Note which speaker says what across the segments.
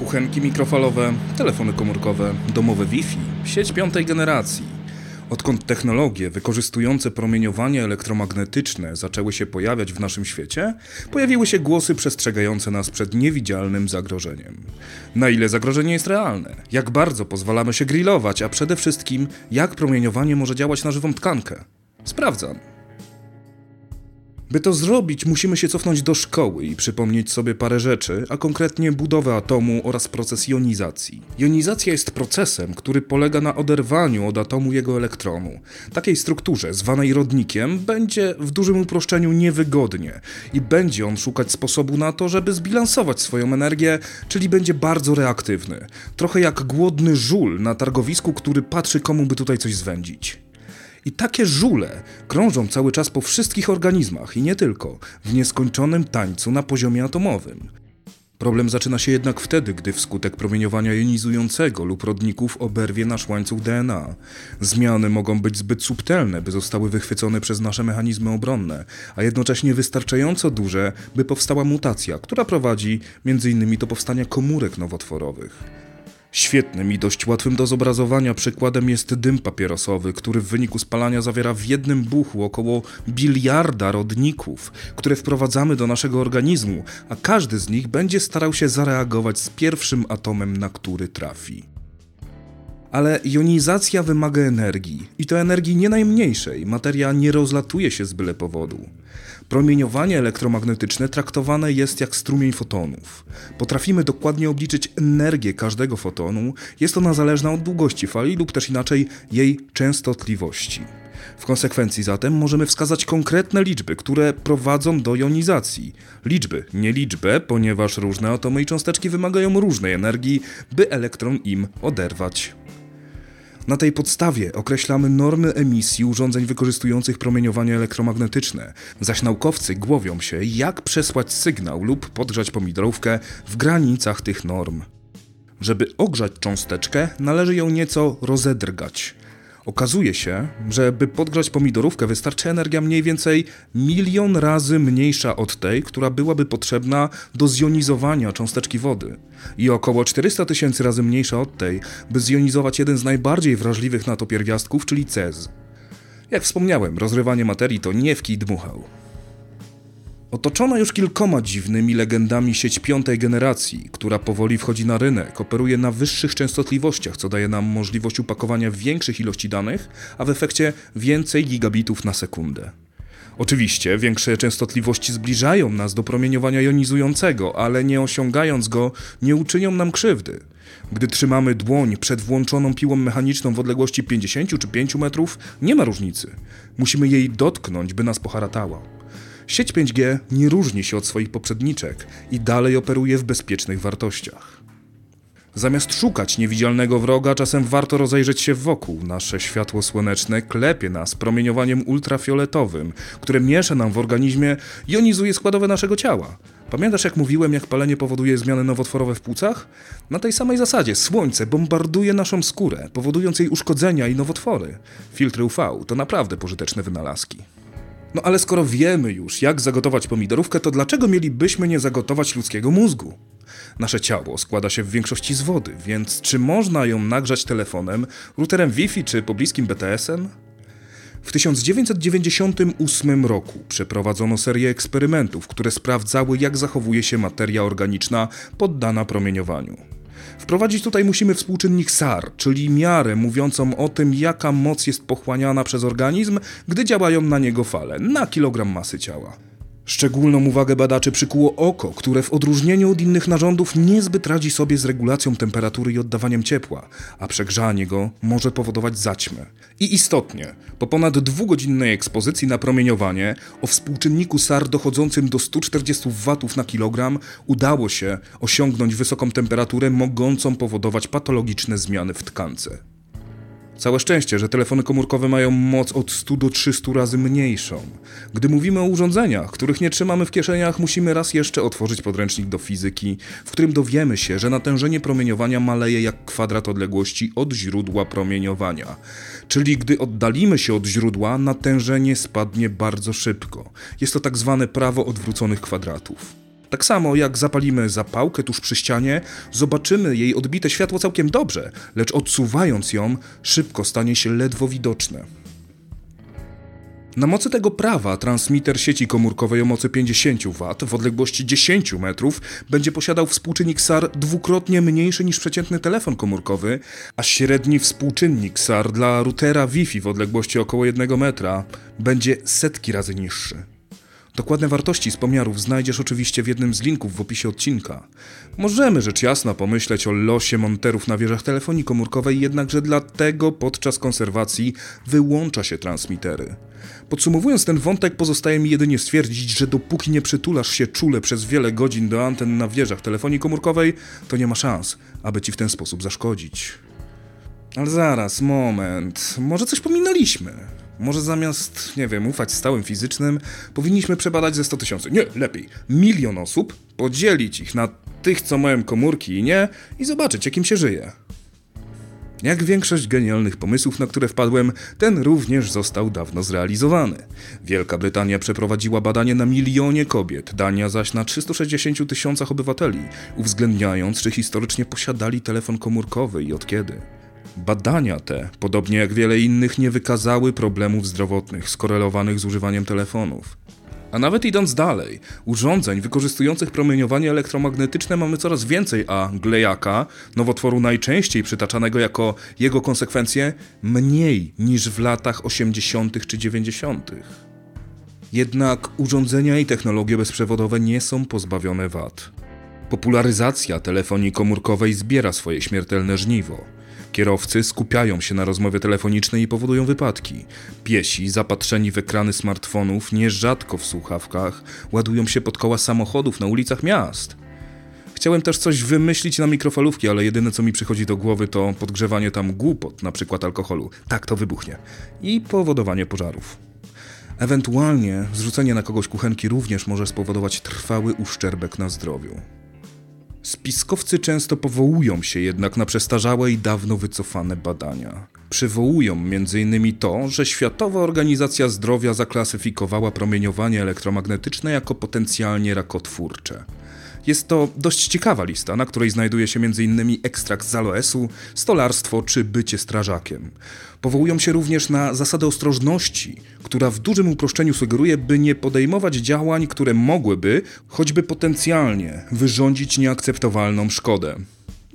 Speaker 1: kuchenki mikrofalowe, telefony komórkowe, domowe Wi-Fi, sieć piątej generacji. Odkąd technologie wykorzystujące promieniowanie elektromagnetyczne zaczęły się pojawiać w naszym świecie, pojawiły się głosy przestrzegające nas przed niewidzialnym zagrożeniem. Na ile zagrożenie jest realne? Jak bardzo pozwalamy się grillować, a przede wszystkim jak promieniowanie może działać na żywą tkankę? Sprawdzam. By to zrobić, musimy się cofnąć do szkoły i przypomnieć sobie parę rzeczy, a konkretnie budowę atomu oraz proces jonizacji. Jonizacja jest procesem, który polega na oderwaniu od atomu jego elektronu. Takiej strukturze, zwanej rodnikiem, będzie w dużym uproszczeniu niewygodnie i będzie on szukać sposobu na to, żeby zbilansować swoją energię, czyli będzie bardzo reaktywny. Trochę jak głodny żul na targowisku, który patrzy komu by tutaj coś zwędzić. I takie żule krążą cały czas po wszystkich organizmach i nie tylko, w nieskończonym tańcu na poziomie atomowym. Problem zaczyna się jednak wtedy, gdy wskutek promieniowania jonizującego lub rodników oberwie nasz łańcuch DNA. Zmiany mogą być zbyt subtelne, by zostały wychwycone przez nasze mechanizmy obronne, a jednocześnie wystarczająco duże, by powstała mutacja, która prowadzi m.in. do powstania komórek nowotworowych. Świetnym i dość łatwym do zobrazowania przykładem jest dym papierosowy, który w wyniku spalania zawiera w jednym buchu około biliarda rodników, które wprowadzamy do naszego organizmu, a każdy z nich będzie starał się zareagować z pierwszym atomem, na który trafi. Ale jonizacja wymaga energii i to energii nie najmniejszej. Materia nie rozlatuje się z byle powodu. Promieniowanie elektromagnetyczne traktowane jest jak strumień fotonów. Potrafimy dokładnie obliczyć energię każdego fotonu, jest ona zależna od długości fali lub też inaczej jej częstotliwości. W konsekwencji zatem możemy wskazać konkretne liczby, które prowadzą do jonizacji. Liczby, nie liczbę, ponieważ różne atomy i cząsteczki wymagają różnej energii, by elektron im oderwać. Na tej podstawie określamy normy emisji urządzeń wykorzystujących promieniowanie elektromagnetyczne, zaś naukowcy głowią się, jak przesłać sygnał lub podgrzać pomidorówkę w granicach tych norm. Żeby ogrzać cząsteczkę, należy ją nieco rozedrgać. Okazuje się, że by podgrzać pomidorówkę wystarczy energia mniej więcej milion razy mniejsza od tej, która byłaby potrzebna do zjonizowania cząsteczki wody i około 400 tysięcy razy mniejsza od tej, by zjonizować jeden z najbardziej wrażliwych na to pierwiastków, czyli cez. Jak wspomniałem, rozrywanie materii to nie w kij dmuchał. Otoczona już kilkoma dziwnymi legendami sieć piątej generacji, która powoli wchodzi na rynek, operuje na wyższych częstotliwościach, co daje nam możliwość upakowania większych ilości danych, a w efekcie więcej gigabitów na sekundę. Oczywiście większe częstotliwości zbliżają nas do promieniowania jonizującego, ale nie osiągając go, nie uczynią nam krzywdy. Gdy trzymamy dłoń przed włączoną piłą mechaniczną w odległości 50 czy 5 metrów, nie ma różnicy. Musimy jej dotknąć, by nas poharatała. Sieć 5G nie różni się od swoich poprzedniczek i dalej operuje w bezpiecznych wartościach. Zamiast szukać niewidzialnego wroga, czasem warto rozejrzeć się wokół. Nasze światło słoneczne klepie nas promieniowaniem ultrafioletowym, które miesza nam w organizmie i jonizuje składowe naszego ciała. Pamiętasz, jak mówiłem, jak palenie powoduje zmiany nowotworowe w płucach? Na tej samej zasadzie słońce bombarduje naszą skórę, powodując jej uszkodzenia i nowotwory. Filtry UV to naprawdę pożyteczne wynalazki. No ale skoro wiemy już, jak zagotować pomidorówkę, to dlaczego mielibyśmy nie zagotować ludzkiego mózgu? Nasze ciało składa się w większości z wody, więc czy można ją nagrzać telefonem, routerem Wi-Fi czy pobliskim BTS-em? W 1998 roku przeprowadzono serię eksperymentów, które sprawdzały, jak zachowuje się materia organiczna poddana promieniowaniu. Wprowadzić tutaj musimy współczynnik SAR, czyli miarę mówiącą o tym, jaka moc jest pochłaniana przez organizm, gdy działają na niego fale, na kilogram masy ciała. Szczególną uwagę badaczy przykuło oko, które w odróżnieniu od innych narządów niezbyt radzi sobie z regulacją temperatury i oddawaniem ciepła, a przegrzanie go może powodować zaćmę. I istotnie, po ponad dwugodzinnej ekspozycji na promieniowanie o współczynniku SAR dochodzącym do 140 W na kilogram udało się osiągnąć wysoką temperaturę mogącą powodować patologiczne zmiany w tkance. Całe szczęście, że telefony komórkowe mają moc od 100 do 300 razy mniejszą. Gdy mówimy o urządzeniach, których nie trzymamy w kieszeniach, musimy raz jeszcze otworzyć podręcznik do fizyki, w którym dowiemy się, że natężenie promieniowania maleje jak kwadrat odległości od źródła promieniowania. Czyli gdy oddalimy się od źródła, natężenie spadnie bardzo szybko. Jest to tak zwane prawo odwróconych kwadratów. Tak samo jak zapalimy zapałkę tuż przy ścianie, zobaczymy jej odbite światło całkiem dobrze, lecz odsuwając ją, szybko stanie się ledwo widoczne. Na mocy tego prawa transmiter sieci komórkowej o mocy 50 W w odległości 10 metrów będzie posiadał współczynnik SAR dwukrotnie mniejszy niż przeciętny telefon komórkowy, a średni współczynnik SAR dla routera Wi-Fi w odległości około 1 metra będzie setki razy niższy. Dokładne wartości z pomiarów znajdziesz oczywiście w jednym z linków w opisie odcinka. Możemy rzecz jasna pomyśleć o losie monterów na wieżach telefonii komórkowej, jednakże dlatego podczas konserwacji wyłącza się transmitery. Podsumowując ten wątek, pozostaje mi jedynie stwierdzić, że dopóki nie przytulasz się czule przez wiele godzin do anten na wieżach telefonii komórkowej, to nie ma szans, aby ci w ten sposób zaszkodzić. Ale zaraz, moment, może coś pominęliśmy? Może zamiast, nie wiem, ufać stałym fizycznym, powinniśmy przebadać ze 100 tysięcy, nie, lepiej, milion osób, podzielić ich na tych, co mają komórki i nie, i zobaczyć, jakim się żyje. Jak większość genialnych pomysłów, na które wpadłem, ten również został dawno zrealizowany. Wielka Brytania przeprowadziła badanie na milionie kobiet, Dania zaś na 360 tysiącach obywateli, uwzględniając, czy historycznie posiadali telefon komórkowy i od kiedy. Badania te, podobnie jak wiele innych, nie wykazały problemów zdrowotnych skorelowanych z używaniem telefonów. A nawet idąc dalej, urządzeń wykorzystujących promieniowanie elektromagnetyczne mamy coraz więcej, a glejaka, nowotworu najczęściej przytaczanego jako jego konsekwencje, mniej niż w latach 80. czy 90. Jednak urządzenia i technologie bezprzewodowe nie są pozbawione wad. Popularyzacja telefonii komórkowej zbiera swoje śmiertelne żniwo. Kierowcy skupiają się na rozmowie telefonicznej i powodują wypadki. Piesi, zapatrzeni w ekrany smartfonów, nierzadko w słuchawkach, ładują się pod koła samochodów na ulicach miast. Chciałem też coś wymyślić na mikrofalówki, ale jedyne co mi przychodzi do głowy to podgrzewanie tam głupot, na przykład alkoholu. Tak, to wybuchnie. I powodowanie pożarów. Ewentualnie zrzucenie na kogoś kuchenki również może spowodować trwały uszczerbek na zdrowiu. Spiskowcy często powołują się jednak na przestarzałe i dawno wycofane badania. Przywołują m.in. to, że Światowa Organizacja Zdrowia zaklasyfikowała promieniowanie elektromagnetyczne jako potencjalnie rakotwórcze. Jest to dość ciekawa lista, na której znajduje się m.in. ekstrakt z aloesu, stolarstwo czy bycie strażakiem. Powołują się również na zasadę ostrożności, która w dużym uproszczeniu sugeruje, by nie podejmować działań, które mogłyby, choćby potencjalnie, wyrządzić nieakceptowalną szkodę.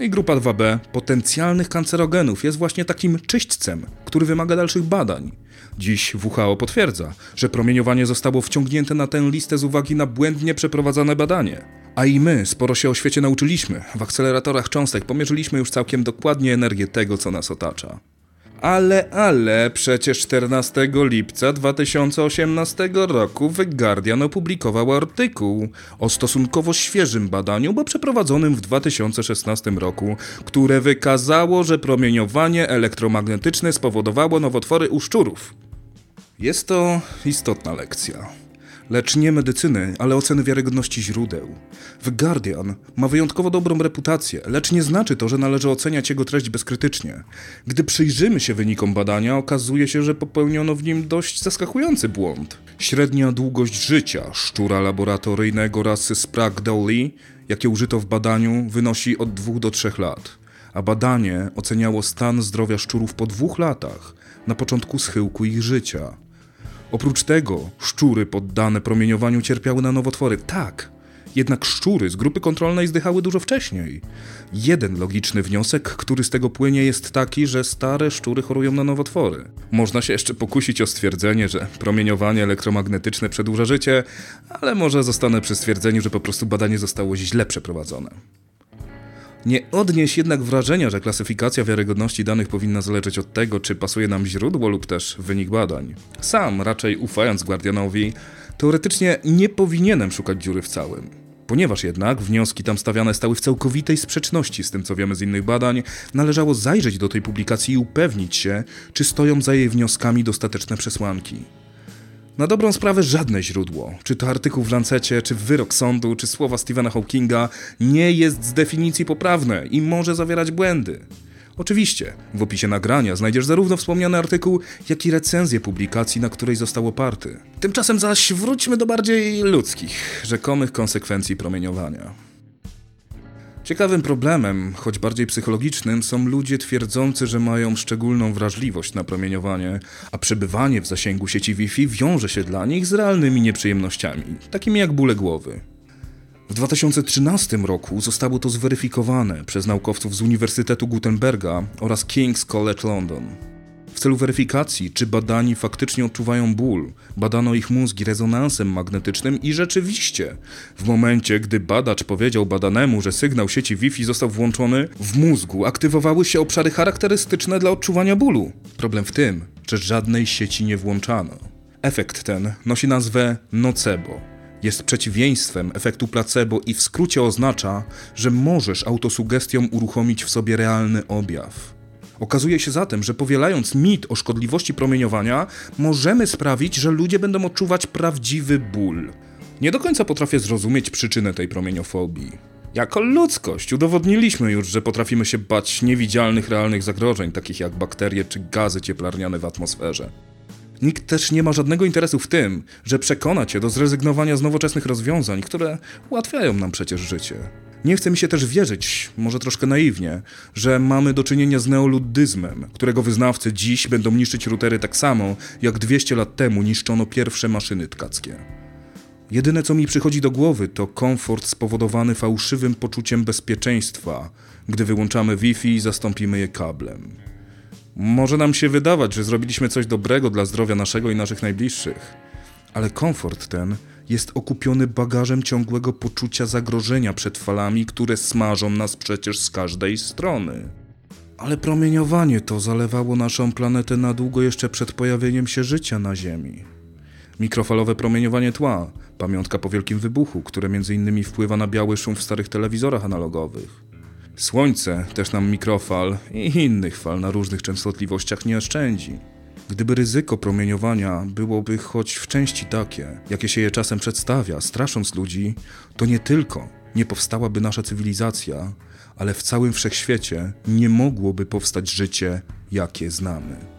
Speaker 1: I grupa 2b potencjalnych kancerogenów jest właśnie takim czyśćcem, który wymaga dalszych badań. Dziś WHO potwierdza, że promieniowanie zostało wciągnięte na tę listę z uwagi na błędnie przeprowadzane badanie. A i my sporo się o świecie nauczyliśmy. W akceleratorach cząstek pomierzyliśmy już całkiem dokładnie energię tego, co nas otacza. Ale, ale, przecież 14 lipca 2018 roku The Guardian opublikował artykuł o stosunkowo świeżym badaniu, bo przeprowadzonym w 2016 roku, które wykazało, że promieniowanie elektromagnetyczne spowodowało nowotwory u szczurów. Jest to istotna lekcja lecz nie medycyny, ale oceny wiarygodności źródeł. The Guardian ma wyjątkowo dobrą reputację, lecz nie znaczy to, że należy oceniać jego treść bezkrytycznie. Gdy przyjrzymy się wynikom badania, okazuje się, że popełniono w nim dość zaskakujący błąd. Średnia długość życia szczura laboratoryjnego rasy Sprague Dowley, jakie użyto w badaniu, wynosi od 2 do 3 lat, a badanie oceniało stan zdrowia szczurów po dwóch latach, na początku schyłku ich życia. Oprócz tego szczury poddane promieniowaniu cierpiały na nowotwory. Tak, jednak szczury z grupy kontrolnej zdychały dużo wcześniej. Jeden logiczny wniosek, który z tego płynie, jest taki, że stare szczury chorują na nowotwory. Można się jeszcze pokusić o stwierdzenie, że promieniowanie elektromagnetyczne przedłuża życie, ale może zostanę przy stwierdzeniu, że po prostu badanie zostało źle przeprowadzone. Nie odnieś jednak wrażenia, że klasyfikacja wiarygodności danych powinna zależeć od tego, czy pasuje nam źródło lub też wynik badań. Sam, raczej ufając Guardianowi, teoretycznie nie powinienem szukać dziury w całym. Ponieważ jednak wnioski tam stawiane stały w całkowitej sprzeczności z tym, co wiemy z innych badań, należało zajrzeć do tej publikacji i upewnić się, czy stoją za jej wnioskami dostateczne przesłanki. Na dobrą sprawę żadne źródło, czy to artykuł w Lancecie, czy wyrok sądu, czy słowa Stephena Hawkinga, nie jest z definicji poprawne i może zawierać błędy. Oczywiście, w opisie nagrania znajdziesz zarówno wspomniany artykuł, jak i recenzję publikacji, na której został oparty. Tymczasem zaś wróćmy do bardziej ludzkich, rzekomych konsekwencji promieniowania. Ciekawym problemem, choć bardziej psychologicznym, są ludzie twierdzący, że mają szczególną wrażliwość na promieniowanie, a przebywanie w zasięgu sieci Wi-Fi wiąże się dla nich z realnymi nieprzyjemnościami, takimi jak bóle głowy. W 2013 roku zostało to zweryfikowane przez naukowców z Uniwersytetu Gutenberga oraz King's College London. W celu weryfikacji, czy badani faktycznie odczuwają ból, badano ich mózgi rezonansem magnetycznym i rzeczywiście, w momencie, gdy badacz powiedział badanemu, że sygnał sieci Wi-Fi został włączony, w mózgu aktywowały się obszary charakterystyczne dla odczuwania bólu. Problem w tym, że żadnej sieci nie włączano. Efekt ten nosi nazwę nocebo. Jest przeciwieństwem efektu placebo i w skrócie oznacza, że możesz autosugestią uruchomić w sobie realny objaw. Okazuje się zatem, że powielając mit o szkodliwości promieniowania, możemy sprawić, że ludzie będą odczuwać prawdziwy ból. Nie do końca potrafię zrozumieć przyczynę tej promieniofobii. Jako ludzkość udowodniliśmy już, że potrafimy się bać niewidzialnych, realnych zagrożeń, takich jak bakterie czy gazy cieplarniane w atmosferze. Nikt też nie ma żadnego interesu w tym, że przekona cię do zrezygnowania z nowoczesnych rozwiązań, które ułatwiają nam przecież życie. Nie chce mi się też wierzyć, może troszkę naiwnie, że mamy do czynienia z neoluddyzmem, którego wyznawcy dziś będą niszczyć routery tak samo, jak 200 lat temu niszczono pierwsze maszyny tkackie. Jedyne co mi przychodzi do głowy to komfort spowodowany fałszywym poczuciem bezpieczeństwa, gdy wyłączamy Wi-Fi i zastąpimy je kablem. Może nam się wydawać, że zrobiliśmy coś dobrego dla zdrowia naszego i naszych najbliższych, ale komfort ten jest okupiony bagażem ciągłego poczucia zagrożenia przed falami, które smażą nas przecież z każdej strony. Ale promieniowanie to zalewało naszą planetę na długo jeszcze przed pojawieniem się życia na Ziemi. Mikrofalowe promieniowanie tła, pamiątka po wielkim wybuchu, które m.in. wpływa na biały szum w starych telewizorach analogowych. Słońce też nam mikrofal i innych fal na różnych częstotliwościach nie oszczędzi. Gdyby ryzyko promieniowania byłoby choć w części takie, jakie się je czasem przedstawia, strasząc ludzi, to nie tylko nie powstałaby nasza cywilizacja, ale w całym wszechświecie nie mogłoby powstać życie, jakie znamy.